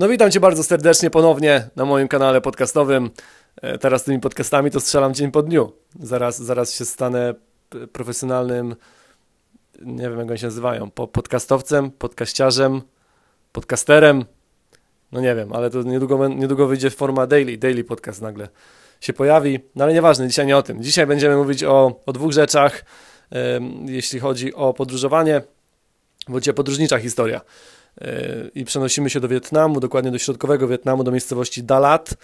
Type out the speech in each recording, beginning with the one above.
No witam Cię bardzo serdecznie ponownie na moim kanale podcastowym. E, teraz tymi podcastami to strzelam dzień po dniu. Zaraz, zaraz się stanę profesjonalnym, nie wiem jak oni się nazywają, podcastowcem, podkaściarzem, podcasterem. No nie wiem, ale to niedługo, niedługo wyjdzie forma daily, daily podcast nagle się pojawi. No ale nieważne, dzisiaj nie o tym. Dzisiaj będziemy mówić o, o dwóch rzeczach, jeśli chodzi o podróżowanie, bo podróżnicza historia. E, i przenosimy się do Wietnamu, dokładnie do środkowego Wietnamu, do miejscowości Dalat.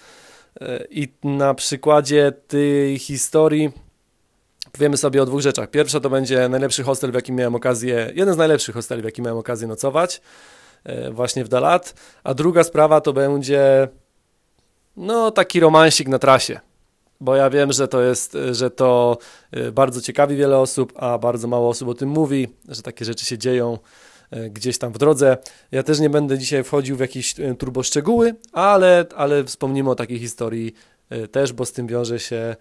E, I na przykładzie tej historii powiemy sobie o dwóch rzeczach. Pierwsza to będzie najlepszy hostel, w jakim miałem okazję, jeden z najlepszych hosteli, w jakim miałem okazję nocować, e, właśnie w Dalat. A druga sprawa to będzie no taki romansik na trasie. Bo ja wiem, że to jest, że to bardzo ciekawi wiele osób, a bardzo mało osób o tym mówi, że takie rzeczy się dzieją gdzieś tam w drodze. Ja też nie będę dzisiaj wchodził w jakieś e, turbo szczegóły, ale, ale wspomnimy o takiej historii e, też, bo z tym wiąże się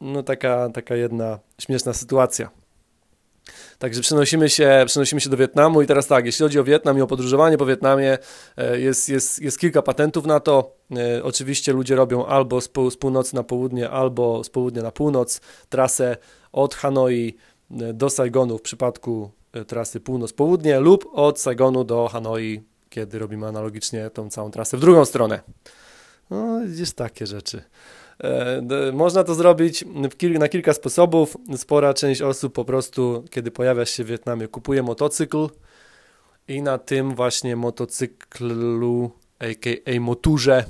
no taka, taka jedna śmieszna sytuacja. Także przenosimy się, przenosimy się do Wietnamu i teraz tak, jeśli chodzi o Wietnam i o podróżowanie po Wietnamie, jest, jest, jest kilka patentów na to. Oczywiście ludzie robią albo z, z północy na południe, albo z południa na północ trasę od Hanoi do Saigonu w przypadku E, trasy północ-południe lub od Saigonu do Hanoi, kiedy robimy analogicznie tą całą trasę w drugą stronę. No, widzisz takie rzeczy. E, można to zrobić na kilka sposobów. Spora część osób po prostu, kiedy pojawia się w Wietnamie, kupuje motocykl i na tym właśnie motocyklu, aka moturze,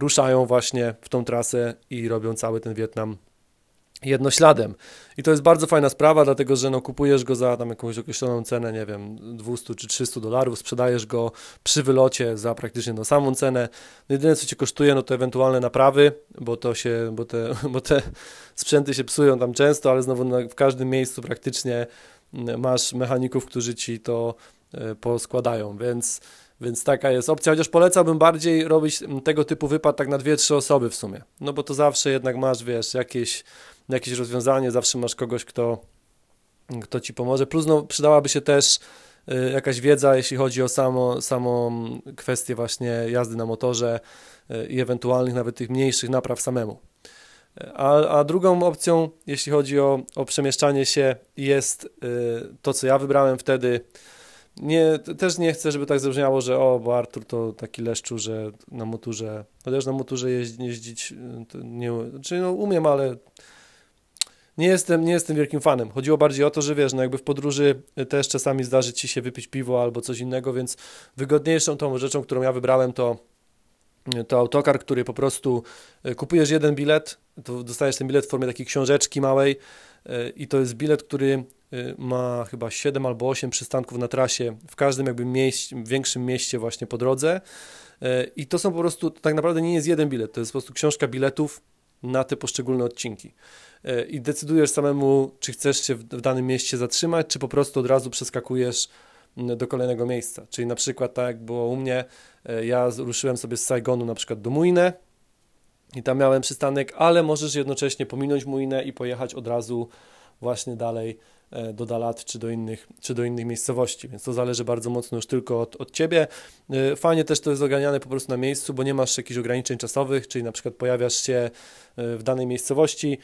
ruszają właśnie w tą trasę i robią cały ten Wietnam jednośladem. I to jest bardzo fajna sprawa, dlatego że no, kupujesz go za tam jakąś określoną cenę, nie wiem, 200 czy 300 dolarów, sprzedajesz go przy wylocie za praktycznie tą samą cenę. No, jedyne co cię kosztuje, no to ewentualne naprawy, bo to się, bo te, bo te sprzęty się psują tam często, ale znowu w każdym miejscu praktycznie mm, masz mechaników, którzy ci to e, poskładają, więc więc taka jest opcja, chociaż polecałbym bardziej robić tego typu wypad tak na dwie, trzy osoby w sumie. No bo to zawsze jednak masz, wiesz, jakieś jakieś rozwiązanie, zawsze masz kogoś, kto, kto ci pomoże. Plus no, przydałaby się też y, jakaś wiedza, jeśli chodzi o samo, samą kwestię właśnie jazdy na motorze y, i ewentualnych nawet tych mniejszych napraw samemu. A, a drugą opcją, jeśli chodzi o, o przemieszczanie się, jest y, to, co ja wybrałem wtedy. Nie, też nie chcę, żeby tak zabrzmiało, że o, bo Artur to taki leszczu, że na motorze, chociaż na motorze jeździć, nie, znaczy no umiem, ale nie jestem, nie jestem wielkim fanem. Chodziło bardziej o to, że wiesz, no jakby w podróży też czasami zdarzy ci się wypić piwo albo coś innego, więc wygodniejszą tą rzeczą, którą ja wybrałem, to to autokar, który po prostu e, kupujesz jeden bilet, to dostajesz ten bilet w formie takiej książeczki małej e, i to jest bilet, który e, ma chyba 7 albo 8 przystanków na trasie w każdym jakby mieście, większym mieście właśnie po drodze i to są po prostu, tak naprawdę nie jest jeden bilet, to jest po prostu książka biletów na te poszczególne odcinki. E, i decydujesz samemu, czy chcesz się w, danym mieście zatrzymać, czy po prostu od razu przeskakujesz mm, do kolejnego miejsca. Czyli na przykład tak jak było u mnie, e, ja ruszyłem sobie z Saigonu na przykład do Muinę i tam miałem przystanek, ale możesz jednocześnie pominąć Muinę i pojechać od razu właśnie dalej do Dalat czy do innych, czy do innych miejscowości, więc to zależy bardzo mocno już tylko od, od Ciebie. Fajnie też to jest oganiane po prostu na miejscu, bo nie masz jakichś ograniczeń czasowych, czyli na przykład pojawiasz się w danej miejscowości,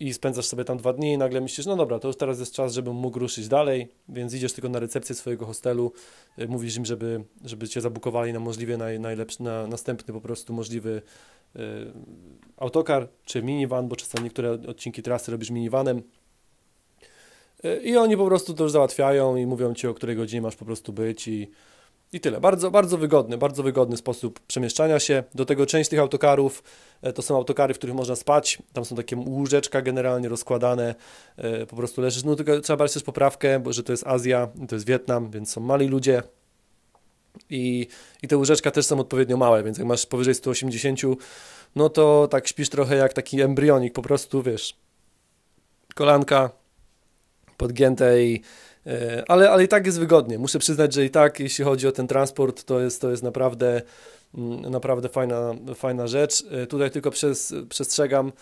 i spędzasz sobie tam dwa dni i nagle myślisz, no dobra, to już teraz jest czas, żebym mógł ruszyć dalej, więc idziesz tylko na recepcję swojego hostelu, mówisz im, żeby, żeby cię zabukowali na możliwie naj, najlepszy, na następny po prostu możliwy autokar czy minivan, bo czasami niektóre odcinki trasy robisz minivanem. Y, I oni po prostu to już załatwiają i mówią ci, o której godzinie masz po prostu być i i tyle. Bardzo, bardzo wygodny, bardzo wygodny sposób przemieszczania się. Do tego część tych autokarów e, to są autokary, w których można spać. Tam są takie łóżeczka generalnie rozkładane. E, po prostu leżysz. No tylko trzeba brać też poprawkę, bo że to jest Azja, to jest Wietnam, więc są mali ludzie. I, I te łóżeczka też są odpowiednio małe, więc jak masz powyżej 180, no to tak śpisz trochę jak taki embrionik, po prostu wiesz, kolanka podgięte i E, ale, ale i tak jest wygodnie. Muszę przyznać, że i tak, jeśli chodzi o ten transport, to jest, to jest naprawdę, mm, naprawdę fajna, fajna rzecz. E, tutaj tylko przez, przestrzegam,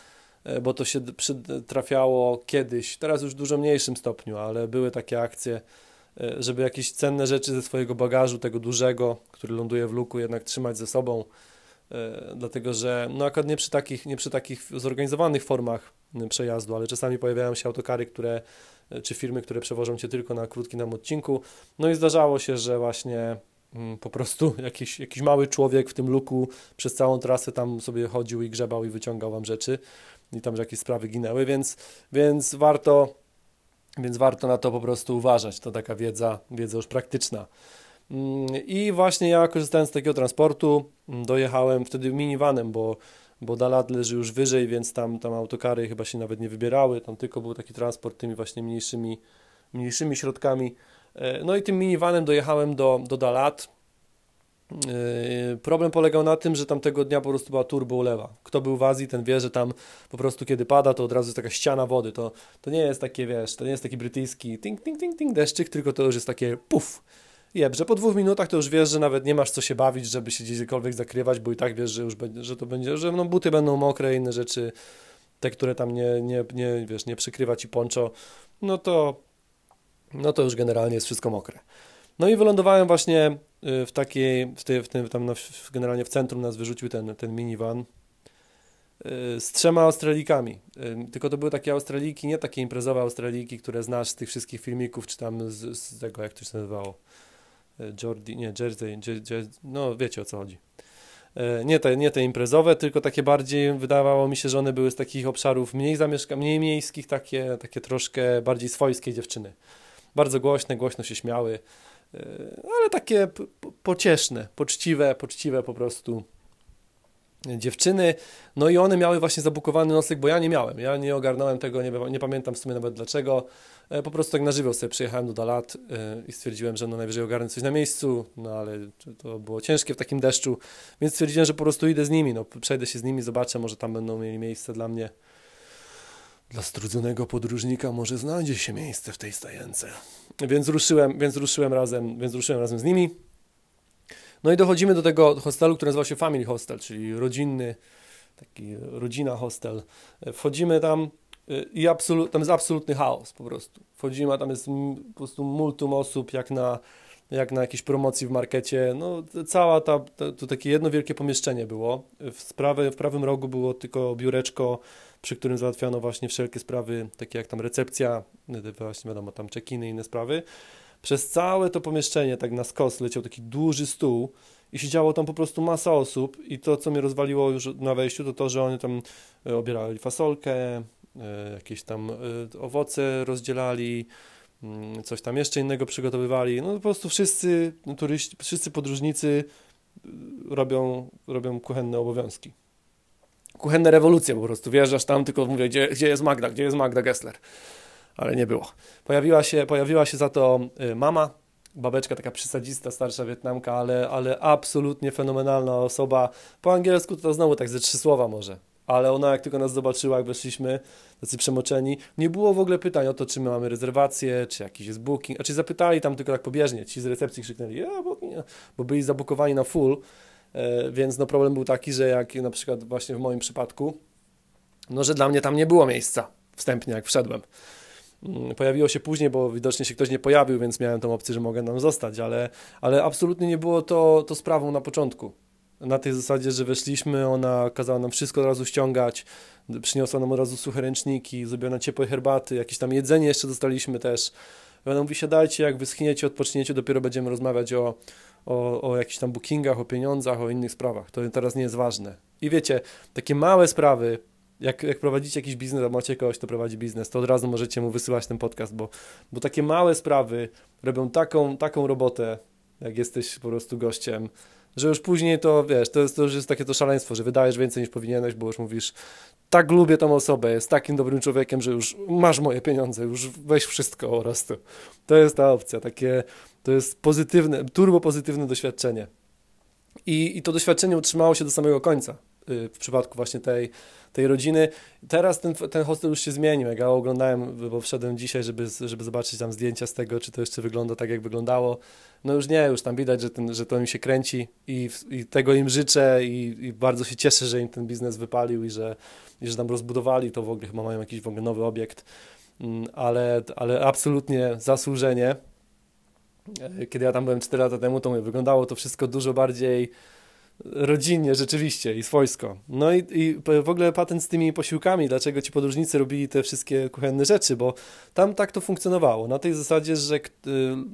e, bo to się trafiało kiedyś, teraz już w dużo mniejszym stopniu, ale były takie akcje, żeby jakieś cenne rzeczy ze swojego bagażu, tego dużego, który ląduje w luku, jednak trzymać ze sobą, dlatego że no akurat nie przy takich, nie przy takich zorganizowanych formach przejazdu, ale czasami pojawiają się autokary, które, czy firmy, które przewożą Cię tylko na krótkim nam odcinku, no i zdarzało się, że właśnie mm, po prostu jakiś, jakiś mały człowiek w tym luku przez całą trasę tam sobie chodził i grzebał i wyciągał Wam rzeczy i tam jakieś sprawy ginęły, więc, więc warto więc warto na to po prostu uważać. To taka wiedza, wiedza już praktyczna. Mm, I właśnie ja korzystając z takiego transportu mm, dojechałem wtedy minivanem, bo, bo Dalat leży już wyżej, więc tam, tam autokary chyba się nawet nie wybierały, tam tylko był taki transport tymi właśnie mniejszymi, mniejszymi środkami. E, no i tym minivanem dojechałem do, do Dalat. Yy, problem polegał na tym, że tamtego dnia po prostu była turbo ulewa. Kto był w Azji, ten wie, że tam po prostu kiedy pada, to od razu jest taka ściana wody. To, to nie jest takie, wiesz, to nie jest taki brytyjski ting, ting, ting, ting deszczyk, tylko to już jest takie puf. Jeb, że po dwóch minutach to już wiesz, że nawet nie masz co się bawić, żeby się gdziekolwiek zakrywać, bo i tak wiesz, że już będzie, że to będzie, że no, buty będą mokre, inne rzeczy, te, które tam nie, nie, nie, wiesz, nie przykrywa ci poncho, no to, no to już generalnie jest wszystko mokre. No i wylądowałem właśnie y, w takiej, w, tej, w tym, tam generalnie w centrum nas wyrzucił ten, ten minivan y, z trzema Australikami. Y, tylko to były takie Australiki, nie takie imprezowe Australiki, które znasz z tych wszystkich filmików, czy tam z, z tego, jak to się nazywało. Jordi, nie, Jersey, Jersey, no wiecie o co chodzi. Nie te, nie te imprezowe, tylko takie bardziej, wydawało mi się, że one były z takich obszarów mniej zamieszka, mniej miejskich, takie, takie troszkę bardziej swojskie dziewczyny. Bardzo głośne, głośno się śmiały. E, ale takie pocieszne, poczciwe, poczciwe po prostu dziewczyny. No i one miały właśnie zabukowany nocleg, bo ja nie miałem. Ja nie ogarnąłem tego, nie, nie pamiętam w sumie nawet dlaczego. E, po prostu tak na żywioł sobie przyjechałem do Dalat e, i stwierdziłem, że no najwyżej ogarnę coś na miejscu, no ale to było ciężkie w takim deszczu, więc stwierdziłem, że po prostu idę z nimi, no przejdę się z nimi, zobaczę, może tam będą mieli miejsce dla mnie. Dla strudzonego podróżnika może znajdzie się miejsce w tej stajence. Więc ruszyłem, więc ruszyłem razem, więc ruszyłem razem z nimi. No i dochodzimy do tego hostelu, który nazywa się Family Hostel, czyli rodzinny, taki rodzina hostel. Wchodzimy tam y, i tam jest absolutny chaos po prostu. Wchodzimy, a tam jest po prostu multum osób, jak na, jak na jakiejś promocji w markecie. No, cała ta, to, to takie jedno wielkie pomieszczenie było. W, prawe, w prawym rogu było tylko biureczko przy którym załatwiano właśnie wszelkie sprawy, takie jak tam recepcja, właśnie wiadomo, tam check-iny i inne sprawy. Przez całe to pomieszczenie, tak na skos, leciał taki duży stół i siedziało tam po prostu masa osób i to, co mnie rozwaliło już na wejściu, to to, że oni tam e, obierali fasolkę, e, jakieś tam e, owoce rozdzielali, mm, coś tam jeszcze innego przygotowywali. No po prostu wszyscy turyści, wszyscy podróżnicy robią, robią kuchenne obowiązki kuchenne rewolucje po prostu. Wjeżdżasz tam, tylko mówię, gdzie, gdzie jest Magda, gdzie jest Magda Gessler. Ale nie było. Pojawiła się, pojawiła się za to y, mama, babeczka, taka przysadzista, starsza Wietnamka, ale, ale absolutnie fenomenalna osoba. Po angielsku to znowu tak ze trzy słowa może. Ale ona jak tylko nas zobaczyła, jak weszliśmy, tacy przemoczeni, nie było w ogóle pytań o to, czy my mamy rezerwację, czy jakiś jest booking. Znaczy zapytali tam tylko tak pobieżnie, ci z recepcji krzyknęli, booking, bo byli zabukowani na full. E, więc no problem był taki, że jak na przykład właśnie w moim przypadku, no że dla mnie tam nie było miejsca wstępnie, jak wszedłem. Mm, pojawiło się później, bo widocznie się ktoś nie pojawił, więc miałem tą opcję, że mogę tam zostać, ale, ale absolutnie nie było to, to sprawą na początku. Na tej zasadzie, że weszliśmy, ona kazała nam wszystko od razu ściągać, przyniosła nam od razu suche ręczniki, zrobiona ciepłe herbaty, jakieś tam jedzenie jeszcze dostaliśmy też. Ona mówi, siadajcie, jak wyschniecie, odpoczniecie, dopiero będziemy rozmawiać o, o, o jakichś tam bookingach, o pieniądzach, o innych sprawach. To teraz nie jest ważne. I wiecie, takie małe sprawy, jak, jak prowadzicie jakiś biznes, a macie kogoś, kto prowadzi biznes, to od razu możecie mu wysyłać ten podcast, bo, bo takie małe sprawy robią taką, taką robotę, jak jesteś po prostu gościem, że już później to, wiesz, to, jest, to już jest takie to szaleństwo, że wydajesz więcej niż powinieneś, bo już mówisz, tak lubię tą osobę, jest takim dobrym człowiekiem, że już masz moje pieniądze, już weź wszystko po prostu. To jest ta opcja, takie, to jest pozytywne, turbo pozytywne doświadczenie. I, I to doświadczenie utrzymało się do samego końca w przypadku właśnie tej, tej rodziny. Teraz ten, ten hostel już się zmienił. Jak ja oglądałem, bo wszedłem dzisiaj, żeby, żeby zobaczyć tam zdjęcia z tego, czy to jeszcze wygląda tak, jak wyglądało. No już nie, już tam widać, że, ten, że to im się kręci i, i tego im życzę i, i, bardzo się cieszę, że im ten biznes wypalił i że, i że tam rozbudowali to w ogóle, chyba mają jakiś w ogóle nowy obiekt, mm, ale, ale absolutnie zasłużenie e, kiedy ja tam byłem 4 lata temu, to wyglądało to wszystko dużo bardziej rodzinnie rzeczywiście i swojsko. No i, i w ogóle patent z tymi posiłkami, dlaczego ci podróżnicy robili te wszystkie kuchenne rzeczy, bo tam tak to funkcjonowało. Na tej zasadzie, że y,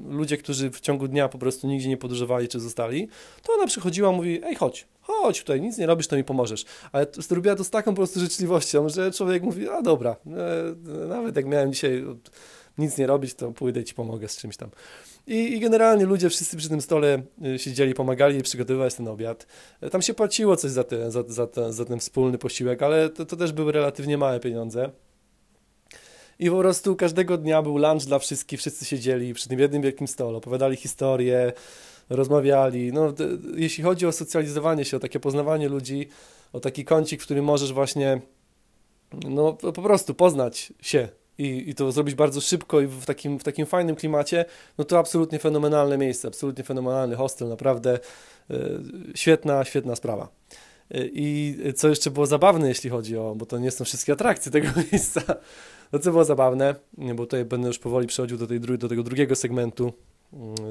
ludzie, którzy w ciągu dnia po prostu nigdzie nie podróżowali czy zostali, to ona przychodziła mówi, ej chodź, chodź tutaj, nic nie robisz, to mi pomożesz. Ale robiła to z taką po prostu życzliwością, że człowiek mówi, a dobra, e, nawet jak miałem dzisiaj nic nie robić, to pójdę ci pomogę z czymś tam. I, I, generalnie ludzie wszyscy przy tym stole y, siedzieli, pomagali przygotowywać ten obiad. E, tam się płaciło coś za, te, za, za, te, za ten wspólny posiłek, ale to, to też były relatywnie małe pieniądze. I po prostu każdego dnia był lunch dla wszystkich, wszyscy siedzieli przy tym jednym wielkim stole, opowiadali historie, rozmawiali. No, jeśli chodzi o socjalizowanie się, o takie poznawanie ludzi, o taki kącik, w którym możesz właśnie no, po prostu poznać się i, i to zrobić bardzo szybko i w takim, w takim fajnym klimacie, no to absolutnie fenomenalne miejsce, absolutnie fenomenalny hostel, naprawdę y, świetna, świetna sprawa. Y, I co jeszcze było zabawne, jeśli chodzi o, bo to nie są wszystkie atrakcje tego miejsca, no co było zabawne, bo tutaj będę już powoli przechodził do, tej, do tego drugiego segmentu,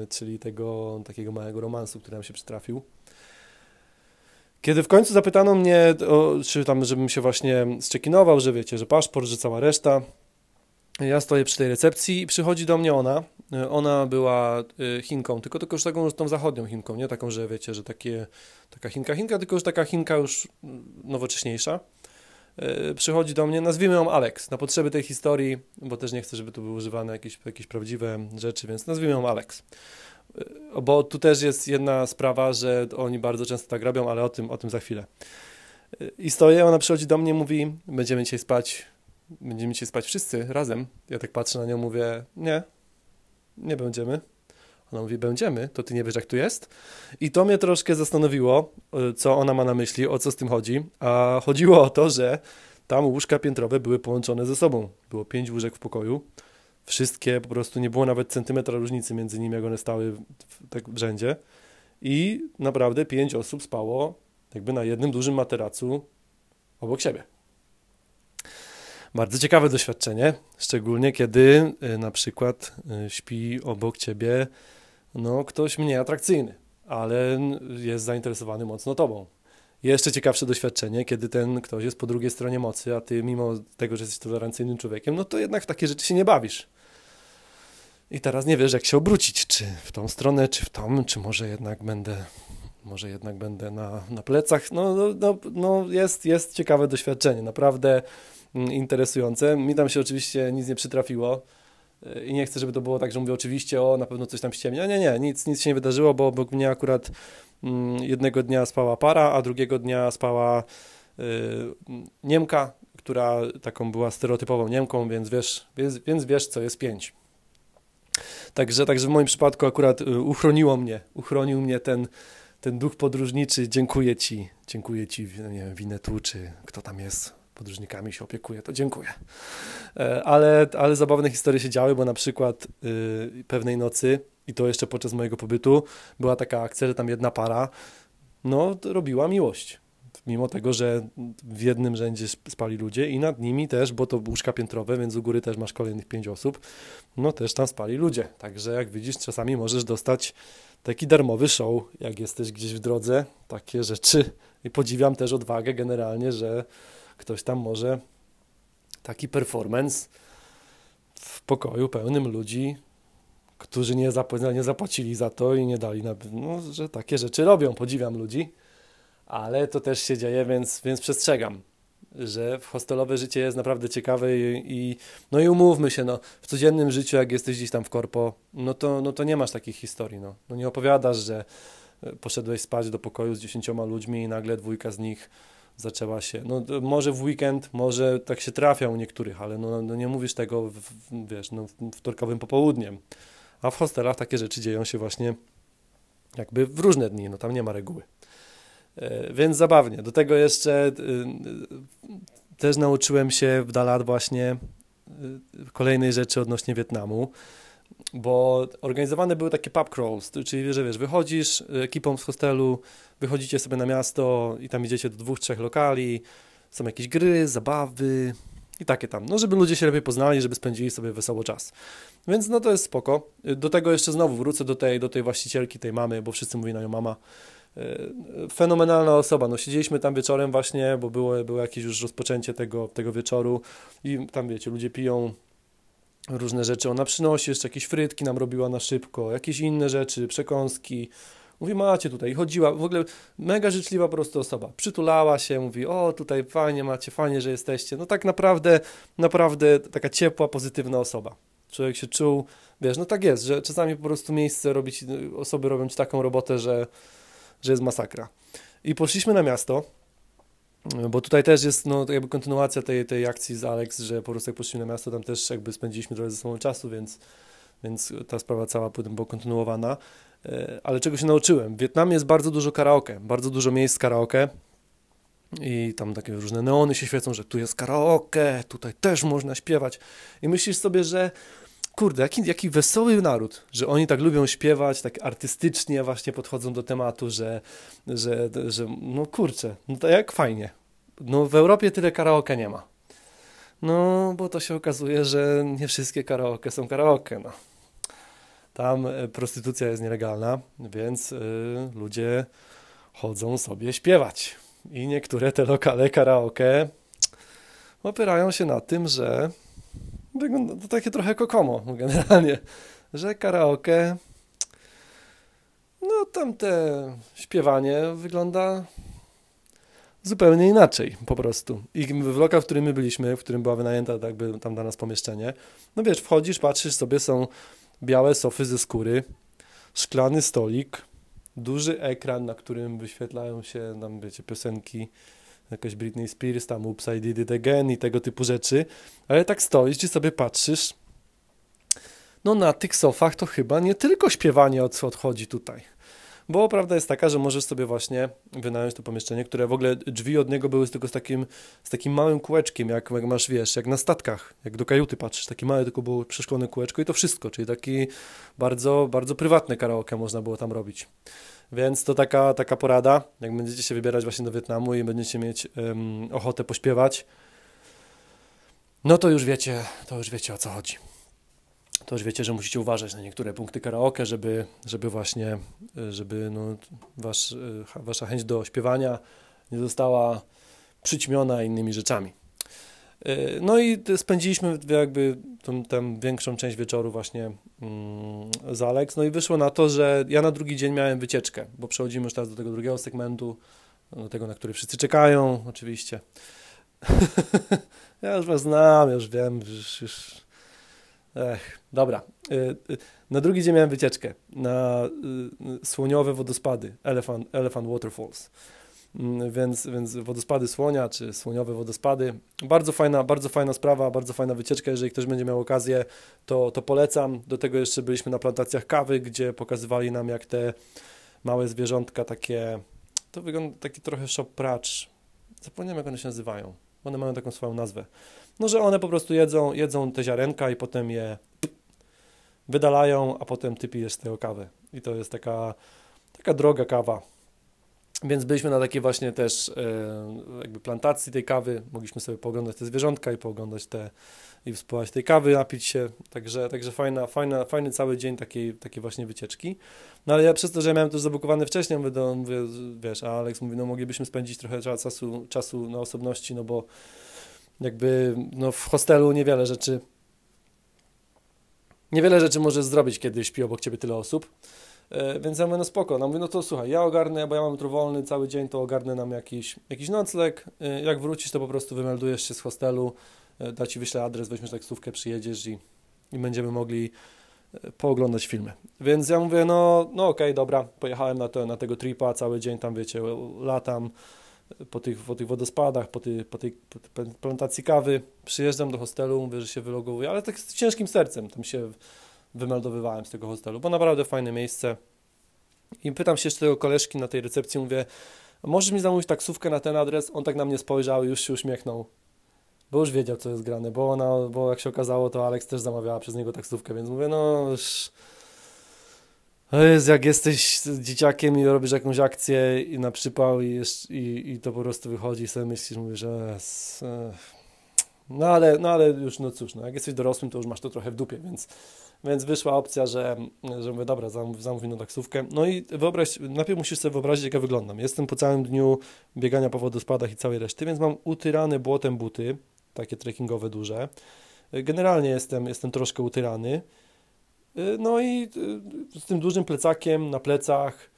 y, czyli tego takiego małego romansu, który nam się przytrafił. Kiedy w końcu zapytano mnie, o, czy tam, żebym się właśnie zczekinował, że wiecie, że paszport, że cała reszta, ja stoję przy tej recepcji i przychodzi do mnie ona. Ona była y, Chinką, tylko, tylko już taką tą zachodnią Chinką, nie taką, że wiecie, że takie, taka Chinka, Chinka, tylko już taka Chinka już nowocześniejsza. Y, przychodzi do mnie, nazwijmy ją Alex, na potrzeby tej historii, bo też nie chcę, żeby tu były używane jakieś, jakieś prawdziwe rzeczy, więc nazwijmy ją Alex. Bo tu też jest jedna sprawa, że oni bardzo często tak robią, ale o tym, o tym za chwilę. I stoję, ona przychodzi do mnie, mówi, będziemy dzisiaj spać będziemy dzisiaj spać wszyscy razem. Ja tak patrzę na nią, mówię, nie, nie będziemy. Ona mówi, będziemy, to ty nie wiesz, jak tu jest? I to mnie troszkę zastanowiło, y, co ona ma na myśli, o co z tym chodzi. A chodziło o to, że tam łóżka piętrowe były połączone ze sobą. Było pięć łóżek w pokoju. Wszystkie, po prostu nie było nawet centymetra różnicy między nimi, jak one stały w, tak w rzędzie. I naprawdę pięć osób spało jakby na jednym dużym materacu obok siebie. Bardzo ciekawe doświadczenie, szczególnie kiedy y, na przykład y, śpi obok ciebie no, ktoś mniej atrakcyjny, ale jest zainteresowany mocno tobą. Jeszcze ciekawsze doświadczenie, kiedy ten ktoś jest po drugiej stronie mocy, a ty mimo tego, że jesteś tolerancyjnym człowiekiem, no to jednak w takie rzeczy się nie bawisz. I teraz nie wiesz, jak się obrócić, czy w tą stronę, czy w tą, czy może jednak będę, może jednak będę na, na plecach. No, no, no, no jest, jest ciekawe doświadczenie, naprawdę interesujące. Mi tam się oczywiście nic nie przytrafiło i nie chcę, żeby to było tak, że mówię oczywiście, o, na pewno coś tam ściemnia. Nie, nie, nic, nic się nie wydarzyło, bo obok mnie akurat mm, jednego dnia spała para, a drugiego dnia spała y, Niemka, która taką była stereotypową Niemką, więc wiesz, więc, więc wiesz, co jest pięć. Także, także w moim przypadku akurat y, uchroniło mnie, uchronił mnie ten, ten duch podróżniczy. Dziękuję Ci, dziękuję Ci, nie wiem, Winetu, czy kto tam jest, podróżnikami się opiekuję, to dziękuję. E, ale, ale zabawne historie się działy, bo na przykład yy, pewnej nocy, i to jeszcze podczas mojego pobytu, była taka akcja, że tam jedna para no, robiła miłość. Mimo tego, że w jednym rzędzie spali ludzie i nad nimi też, bo to łóżka piętrowe, więc u góry też masz kolejnych pięć osób, no też tam spali ludzie. Także jak widzisz, czasami możesz dostać taki darmowy show, jak jesteś gdzieś w drodze, takie rzeczy. I podziwiam też odwagę generalnie, że ktoś tam może taki performance w pokoju pełnym ludzi, którzy nie, nie zapłacili za to i nie dali, na, no, że takie rzeczy robią. Podziwiam ludzi, ale to też się dzieje, więc, więc przestrzegam, że hostelowe życie jest naprawdę ciekawe i, i, no i umówmy się, no, w codziennym życiu, jak jesteś gdzieś tam w korpo, no to, no to nie masz takich historii. No. no nie opowiadasz, że poszedłeś spać do pokoju z dziesięcioma ludźmi i nagle dwójka z nich zaczęła się, no może w weekend, może tak się trafia u niektórych, ale no, no nie mówisz tego, w, w, wiesz, no wtorkowym popołudniem. A w hostelach takie rzeczy dzieją się właśnie jakby w różne dni, no tam nie ma reguły. E, więc zabawnie. Do tego jeszcze y, też nauczyłem się w Dalat właśnie y, kolejnej rzeczy odnośnie Wietnamu bo organizowane były takie pub crawls, czyli że wiesz, wychodzisz ekipą z hostelu, wychodzicie sobie na miasto i tam idziecie do dwóch, trzech lokali, są jakieś gry, zabawy, i takie tam. No, żeby ludzie się lepiej poznali, żeby spędzili sobie wesoło czas. Więc no to jest spoko. Do tego jeszcze znowu wrócę do tej, do tej właścicielki, tej mamy, bo wszyscy mówią na nią mama. E, fenomenalna osoba. No, siedzieliśmy tam wieczorem właśnie, bo było, było jakieś już rozpoczęcie tego, tego wieczoru i tam wiecie, ludzie piją różne rzeczy. Ona przynosi jeszcze jakieś frytki nam robiła na szybko, jakieś inne rzeczy, przekąski. Mówi, macie tutaj, chodziła, w ogóle mega życzliwa po prostu osoba. Przytulała się, mówi, o tutaj fajnie macie, fajnie, że jesteście. No tak naprawdę, naprawdę taka ciepła, pozytywna osoba. Człowiek się czuł, wiesz, no tak jest, że czasami po prostu miejsce robić, osoby robią ci taką robotę, że, że jest masakra. I poszliśmy na miasto, bo tutaj też jest no, jakby kontynuacja tej, tej akcji z Alex, że po prostu jak poszliśmy na miasto, tam też jakby spędziliśmy trochę ze sobą czasu, więc, więc ta sprawa cała potem była kontynuowana. E, ale czego się nauczyłem? W Wietnamie jest bardzo dużo karaoke, bardzo dużo miejsc karaoke i tam takie różne neony się świecą, że tu jest karaoke, tutaj też można śpiewać i myślisz sobie, że kurde, jaki, jaki wesoły naród, że oni tak lubią śpiewać, tak artystycznie właśnie podchodzą do tematu, że, że, że no kurczę, no to jak fajnie. No w Europie tyle karaoke nie ma. No, bo to się okazuje, że nie wszystkie karaoke są karaoke, no. Tam e, prostytucja jest nielegalna, więc y, ludzie chodzą sobie śpiewać. I niektóre te lokale karaoke opierają się na tym, że wygląda to takie trochę kokomo generalnie, że karaoke no tamte śpiewanie wygląda zupełnie inaczej po prostu. I w lokal, w którym my byliśmy, w którym była wynajęta jakby tam dla nas pomieszczenie, no wiesz, wchodzisz, patrzysz sobie, są białe sofy ze skóry, szklany stolik, duży ekran, na którym wyświetlają się tam, wiecie, piosenki jakaś Britney Spears, tam Oops, I Did It Again i tego typu rzeczy, ale tak stoisz i sobie patrzysz, no na tych sofach to chyba nie tylko śpiewanie odchodzi tutaj. Bo prawda jest taka, że możesz sobie właśnie wynająć to pomieszczenie, które w ogóle drzwi od niego były tylko z takim, z takim małym kółeczkiem, jak, jak masz, wiesz, jak na statkach, jak do kajuty patrzysz, takie małe tylko było przeszklone kółeczko i to wszystko, czyli taki bardzo, bardzo prywatny karaoke można było tam robić. Więc to taka, taka porada, jak będziecie się wybierać właśnie do Wietnamu i będziecie mieć um, ochotę pośpiewać, no to już wiecie, to już wiecie o co chodzi to już wiecie, że musicie uważać na niektóre punkty karaoke, żeby, żeby właśnie, żeby no, wasz, wasza chęć do śpiewania nie została przyćmiona innymi rzeczami. No i spędziliśmy jakby tą, tą większą część wieczoru właśnie mm, z Alex. No i wyszło na to, że ja na drugi dzień miałem wycieczkę, bo przechodzimy już teraz do tego drugiego segmentu, do tego, na który wszyscy czekają, oczywiście. ja już was znam, już wiem, już, już Ech, dobra. Y, y, na drugi dzień miałem wycieczkę na y, słoniowe wodospady, Elephant, Elephant Waterfalls. Mm, więc, więc wodospady słonia, czy słoniowe wodospady. Bardzo fajna, bardzo fajna sprawa, bardzo fajna wycieczka. Jeżeli ktoś będzie miał okazję, to, to polecam. Do tego jeszcze byliśmy na plantacjach kawy, gdzie pokazywali nam, jak te małe zwierzątka, takie, to wygląda taki trochę shop pracz. Zapomniałem, jak one się nazywają. One mają taką swoją nazwę no, że one po prostu jedzą, jedzą te ziarenka i potem je wydalają, a potem ty pijesz z tego kawę. I to jest taka, taka droga kawa. Więc byliśmy na takiej właśnie też e, jakby plantacji tej kawy. Mogliśmy sobie pooglądać te zwierzątka i pooglądać te i spływać tej kawy, napić się. Także, także fajna, fajna, fajny cały dzień takiej, takiej właśnie wycieczki. No ale ja przez to, że miałem to zabukowane wcześniej, mówię, do, mówię wiesz, a Alex mówi, no moglibyśmy spędzić trochę czasu, czasu na osobności, no bo jakby no, w hostelu niewiele rzeczy niewiele rzeczy możesz zrobić, kiedy śpi obok ciebie tyle osób. E, więc ja mówię, no spoko. No mówię, no to słuchaj, ja ogarnę, bo ja mam jutro wolny cały dzień, to ogarnę nam jakiś, jakiś nocleg. E, jak wrócisz, to po prostu wymeldujesz się z hostelu, e, da ci wyślę adres, weźmiesz taksówkę, przyjedziesz i, i będziemy mogli pooglądać filmy. Więc ja mówię, no, no okej, okay, dobra, pojechałem na, to, na tego tripa, cały dzień tam, wiecie, latam, po tych, po tych wodospadach, po, ty, po tej plantacji kawy, przyjeżdżam do hostelu, mówię, że się wylogowuję, ale tak z ciężkim sercem tam się wymeldowywałem z tego hostelu, bo naprawdę fajne miejsce. I pytam się jeszcze tego koleżki na tej recepcji, mówię, możesz mi zamówić taksówkę na ten adres? On tak na mnie spojrzał i już się uśmiechnął, bo już wiedział, co jest grane, bo ona, bo jak się okazało, to Alex też zamawiała przez niego taksówkę, więc mówię, no... Już jest jak jesteś dzieciakiem i robisz jakąś akcję i na przypał i, i, i to po prostu wychodzi i sobie myślisz, mówisz, że No ale, no ale już, no cóż, no jak jesteś dorosłym, to już masz to trochę w dupie, więc, więc wyszła opcja, że, że mówię, dobra, zamów, zamów mi taksówkę. No i wyobraź, najpierw musisz sobie wyobrazić, jak ja wyglądam. Jestem po całym dniu biegania po wodospadach i całej reszty, więc mam utyrane błotem buty, takie trekkingowe duże. Generalnie jestem, jestem troszkę utyrany. No i z tym dużym plecakiem na plecach,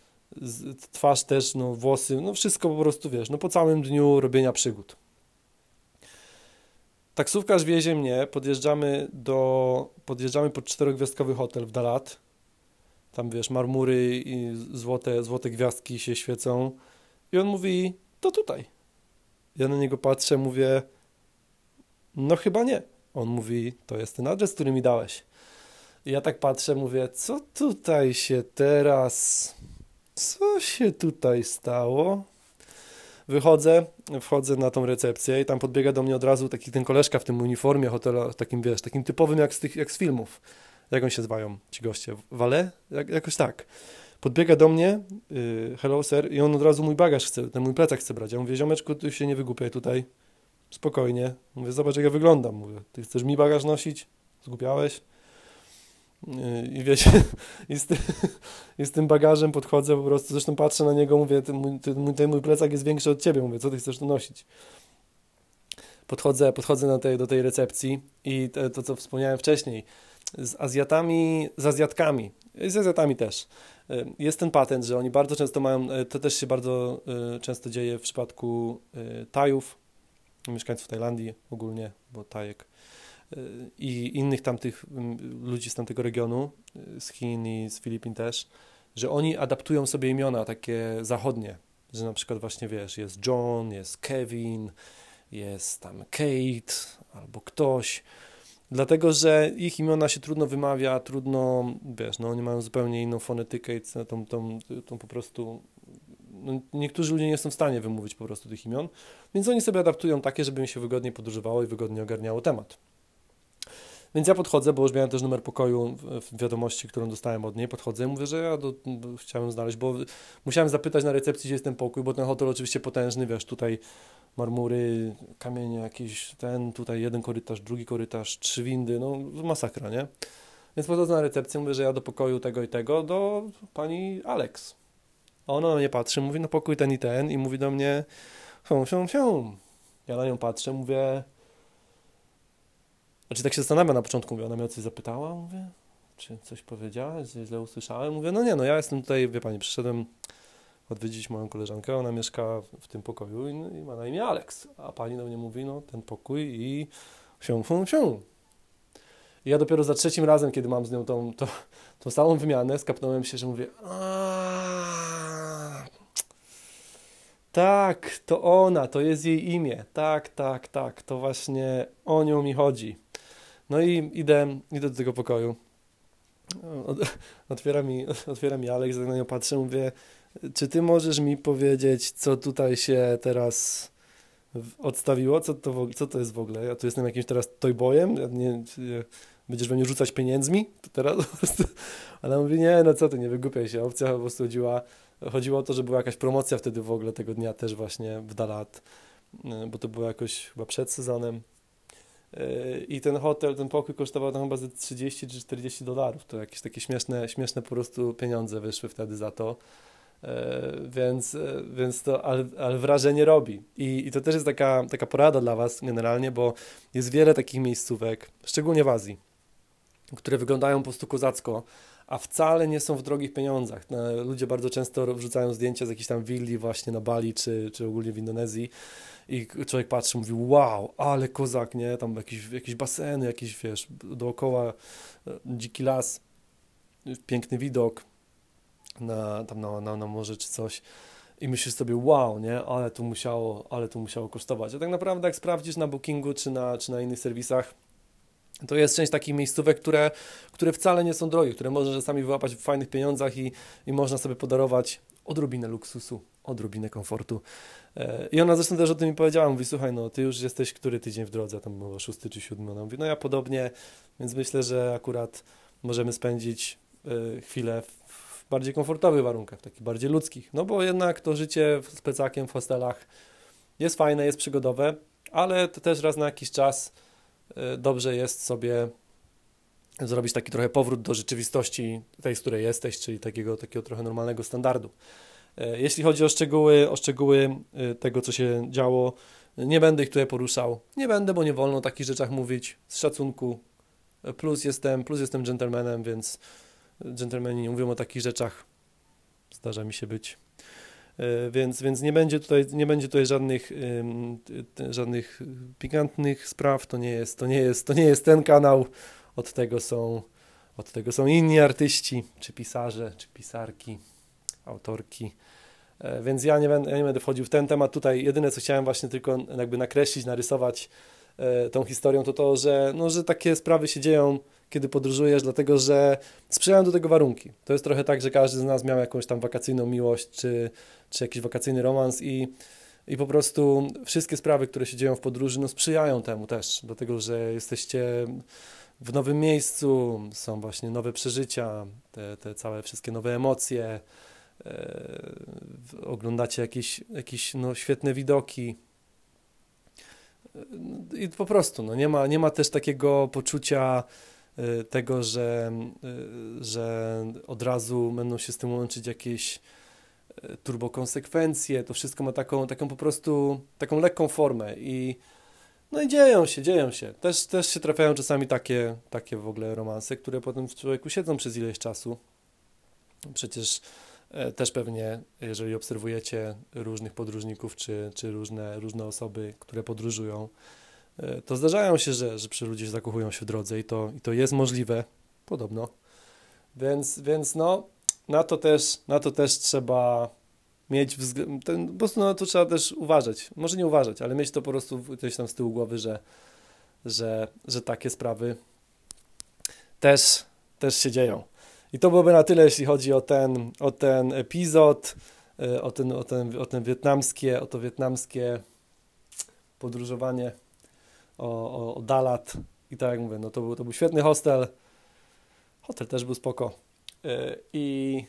twarz też, no włosy, no wszystko po prostu, wiesz, no po całym dniu robienia przygód. Taksówkarz wiezie mnie, podjeżdżamy do, podjeżdżamy pod czterogwiazdkowy hotel w Dalat. Tam, wiesz, marmury i złote, złote gwiazdki się świecą. I on mówi, to tutaj. Ja na niego patrzę, mówię, no chyba nie. On mówi, to jest ten adres, który mi dałeś. I ja tak patrzę, mówię, co tutaj się teraz, co się tutaj stało? Wychodzę, wchodzę na tą recepcję i tam podbiega do mnie od razu taki ten koleżka w tym uniformie hotela, takim wiesz, takim typowym jak z, tych, jak z filmów. Jak oni się zwają, ci goście? Wale? Jak, jakoś tak. Podbiega do mnie, yy, hello sir, i on od razu mój bagaż chce, ten mój plecak chce brać. Ja mówię, ziomeczku, ty się nie wygłupiaj tutaj, spokojnie. Mówię, zobacz jak ja wyglądam. Mówię, ty chcesz mi bagaż nosić? Zgubiałeś? I wiecie, i z, ty, i z, tym bagażem podchodzę po prostu, zresztą patrzę na niego, mówię, ten mój, ten, mój plecak jest większy od ciebie, mówię, co ty chcesz tu nosić? Podchodzę, podchodzę na tej, do tej recepcji i te, to, co wspomniałem wcześniej, z Azjatami, z Azjatkami, z Azjatami też, y, jest ten patent, że oni bardzo często mają, y, to też się bardzo y, często dzieje w przypadku Tajów, mieszkańców Tajlandii ogólnie, bo Tajek i innych tamtych mm, ludzi z tamtego regionu, y, z Chin i z Filipin też, że oni adaptują sobie imiona takie zachodnie, że na przykład właśnie wiesz, jest John, jest Kevin, jest tam Kate albo ktoś, dlatego że ich imiona się trudno wymawia, trudno, wiesz, no oni mają zupełnie inną fonetykę i tą, tą, tą po prostu no, niektórzy ludzie nie są w stanie wymówić po prostu tych imion, więc oni sobie adaptują takie, żeby im się wygodnie podróżowało i wygodnie ogarniało temat. Więc ja podchodzę, bo już miałem też numer pokoju w wiadomości, którą dostałem od niej. Podchodzę i mówię, że ja do, chciałem znaleźć, bo musiałem zapytać na recepcji, gdzie jest ten pokój, bo ten hotel oczywiście potężny, wiesz, tutaj marmury, kamienie jakieś, ten, tutaj jeden korytarz, drugi korytarz, trzy windy, no masakra, nie? Więc podchodzę na recepcję, mówię, że ja do pokoju tego i tego, do pani Alex. A ona na mnie patrzy, mówi, no pokój ten i ten i mówi do mnie, fią, fią, fią. Ja na nią patrzę, mówię, znaczy tak się zastanawiam na początku, mówię, ona mnie o coś zapytała, mówię, czy coś powiedziała, czy źle usłyszałem, mówię, no nie, no ja jestem tutaj, wie pani, przyszedłem odwiedzić moją koleżankę, ona mieszka w tym pokoju i, i ma na imię Alex, a pani do mnie mówi, no ten pokój i sią, sią, sią. I ja dopiero za trzecim razem, kiedy mam z nią tą, tą, tą samą wymianę, skapnąłem się, że mówię, tak, to ona, to jest jej imię, tak, tak, tak, to właśnie o nią mi chodzi. No i idę, idę do tego pokoju. Otwiera mi, otwiera mi Alex, na nią patrzę, mówię, czy ty możesz mi powiedzieć, co tutaj się teraz odstawiło? Co to, co to jest w ogóle? Ja tu jestem jakimś teraz toyboyem? Ja nie, będziesz we mnie rzucać pieniędzmi? To teraz. Ale mówi, nie, no co ty, nie wygłupiaj się. Opcja po prostu chodziła, chodziło o to, że była jakaś promocja wtedy w ogóle tego dnia też właśnie w Dalat, bo to było jakoś chyba przed sezonem. Yy, I ten hotel, ten pokój kosztował tam chyba ze 30 czy 40 dolarów. To jakieś takie śmieszne, śmieszne po prostu pieniądze wyszły wtedy za to. Yy, więc, yy, więc to, ale, ale, wrażenie robi. I, I to też jest taka, taka porada dla Was generalnie, bo jest wiele takich miejscówek, szczególnie w Azji, które wyglądają po prostu kozacko, a wcale nie są w drogich pieniądzach. Ludzie bardzo często wrzucają zdjęcia z jakiejś tam willi właśnie na Bali, czy, czy ogólnie w Indonezji i człowiek patrzy, mówi wow, ale kozak, nie? Tam jakieś, jakieś baseny, jakieś, wiesz, dookoła e, dziki las, piękny widok na, tam na, na, na morze czy coś i myślisz sobie, wow, nie, ale to musiało, ale to musiało kosztować. A tak naprawdę jak sprawdzisz na Bookingu czy na, czy na innych serwisach, to jest część takich miejscówek, które, które wcale nie są drogie, które można czasami wyłapać w fajnych pieniądzach i, i można sobie podarować odrobinę luksusu, odrobinę komfortu. E, I ona zresztą też o tym mi powiedziała, mówi, słuchaj, no ty już jesteś który tydzień w drodze, tam było szósty czy siódmy, ona mówi, no ja podobnie, więc myślę, że akurat możemy spędzić e, chwilę w bardziej komfortowych warunkach, takich bardziej ludzkich, no bo jednak to życie z plecakiem w hostelach jest fajne, jest przygodowe, ale to też raz na jakiś czas dobrze jest sobie zrobić taki trochę powrót do rzeczywistości tej, z której jesteś, czyli takiego, takiego trochę normalnego standardu. E, jeśli chodzi o szczegóły, o szczegóły e, tego, co się działo, nie będę ich tutaj poruszał. Nie będę, bo nie wolno o takich rzeczach mówić z szacunku. Plus jestem, plus jestem gentlemanem, więc dżentelmeni nie mówią o takich rzeczach. Zdarza mi się być. Więc, więc nie będzie tutaj, nie będzie tutaj żadnych, żadnych pikantnych spraw. To nie jest, to nie jest, to nie jest ten kanał. Od tego są, od tego są inni artyści, czy pisarze, czy pisarki, autorki. E, więc ja nie, będę, ja nie będę wchodził w ten temat. Tutaj jedyne, co chciałem właśnie tylko jakby nakreślić, narysować e, tą historią, to to, że, no, że takie sprawy się dzieją, kiedy podróżujesz, dlatego że sprzyjają do tego warunki. To jest trochę tak, że każdy z nas miał jakąś tam wakacyjną miłość, czy, czy jakiś wakacyjny romans i, i po prostu wszystkie sprawy, które się dzieją w podróży, no sprzyjają temu też, dlatego że jesteście w nowym miejscu, są właśnie nowe przeżycia, te, te całe wszystkie nowe emocje, e, oglądacie jakieś, jakieś no, świetne widoki. E, I po prostu no, nie, ma, nie ma też takiego poczucia tego, że, e, że od razu będą się z tym łączyć jakieś turbokonsekwencje. To wszystko ma taką, taką po prostu taką lekką formę i no i dzieją się, dzieją się. Też, też się trafiają czasami takie, takie w ogóle romanse, które potem w człowieku siedzą przez ileś czasu. Przecież e, też pewnie, jeżeli obserwujecie różnych podróżników, czy, czy różne, różne osoby, które podróżują, to zdarzają się, że, że przy ludzie zakochują się w drodze i to, i to jest możliwe, podobno. Więc, więc no, na to też, na to też trzeba mieć ten, po prostu no, to trzeba też uważać, może nie uważać, ale mieć to po prostu gdzieś tam z tyłu głowy, że, że, że takie sprawy też, też się dzieją. I to byłoby na tyle, jeśli chodzi o ten, o ten epizod, e, o ten, o, ten, o ten wietnamskie, o to wietnamskie podróżowanie, o, o, o Dalat. I tak jak mówię, no to był, to był świetny hostel, hotel też był spoko. E, i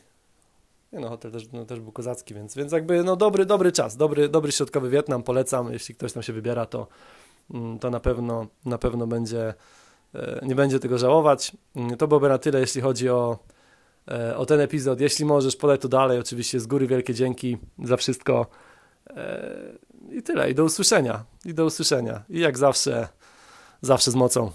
nie no, hotel też, no, też był kozacki, więc, więc jakby no dobry, dobry czas, dobry, dobry środkowy Wietnam, polecam, jeśli ktoś tam się wybiera, to, mm, to na pewno, na pewno będzie, e, nie będzie tego żałować. Mm, to byłoby na tyle, jeśli chodzi o, e, o ten epizod. Jeśli możesz, podaj to dalej, oczywiście z góry wielkie dzięki za wszystko i tyle, i do usłyszenia, i do usłyszenia, i jak zawsze, zawsze z mocą.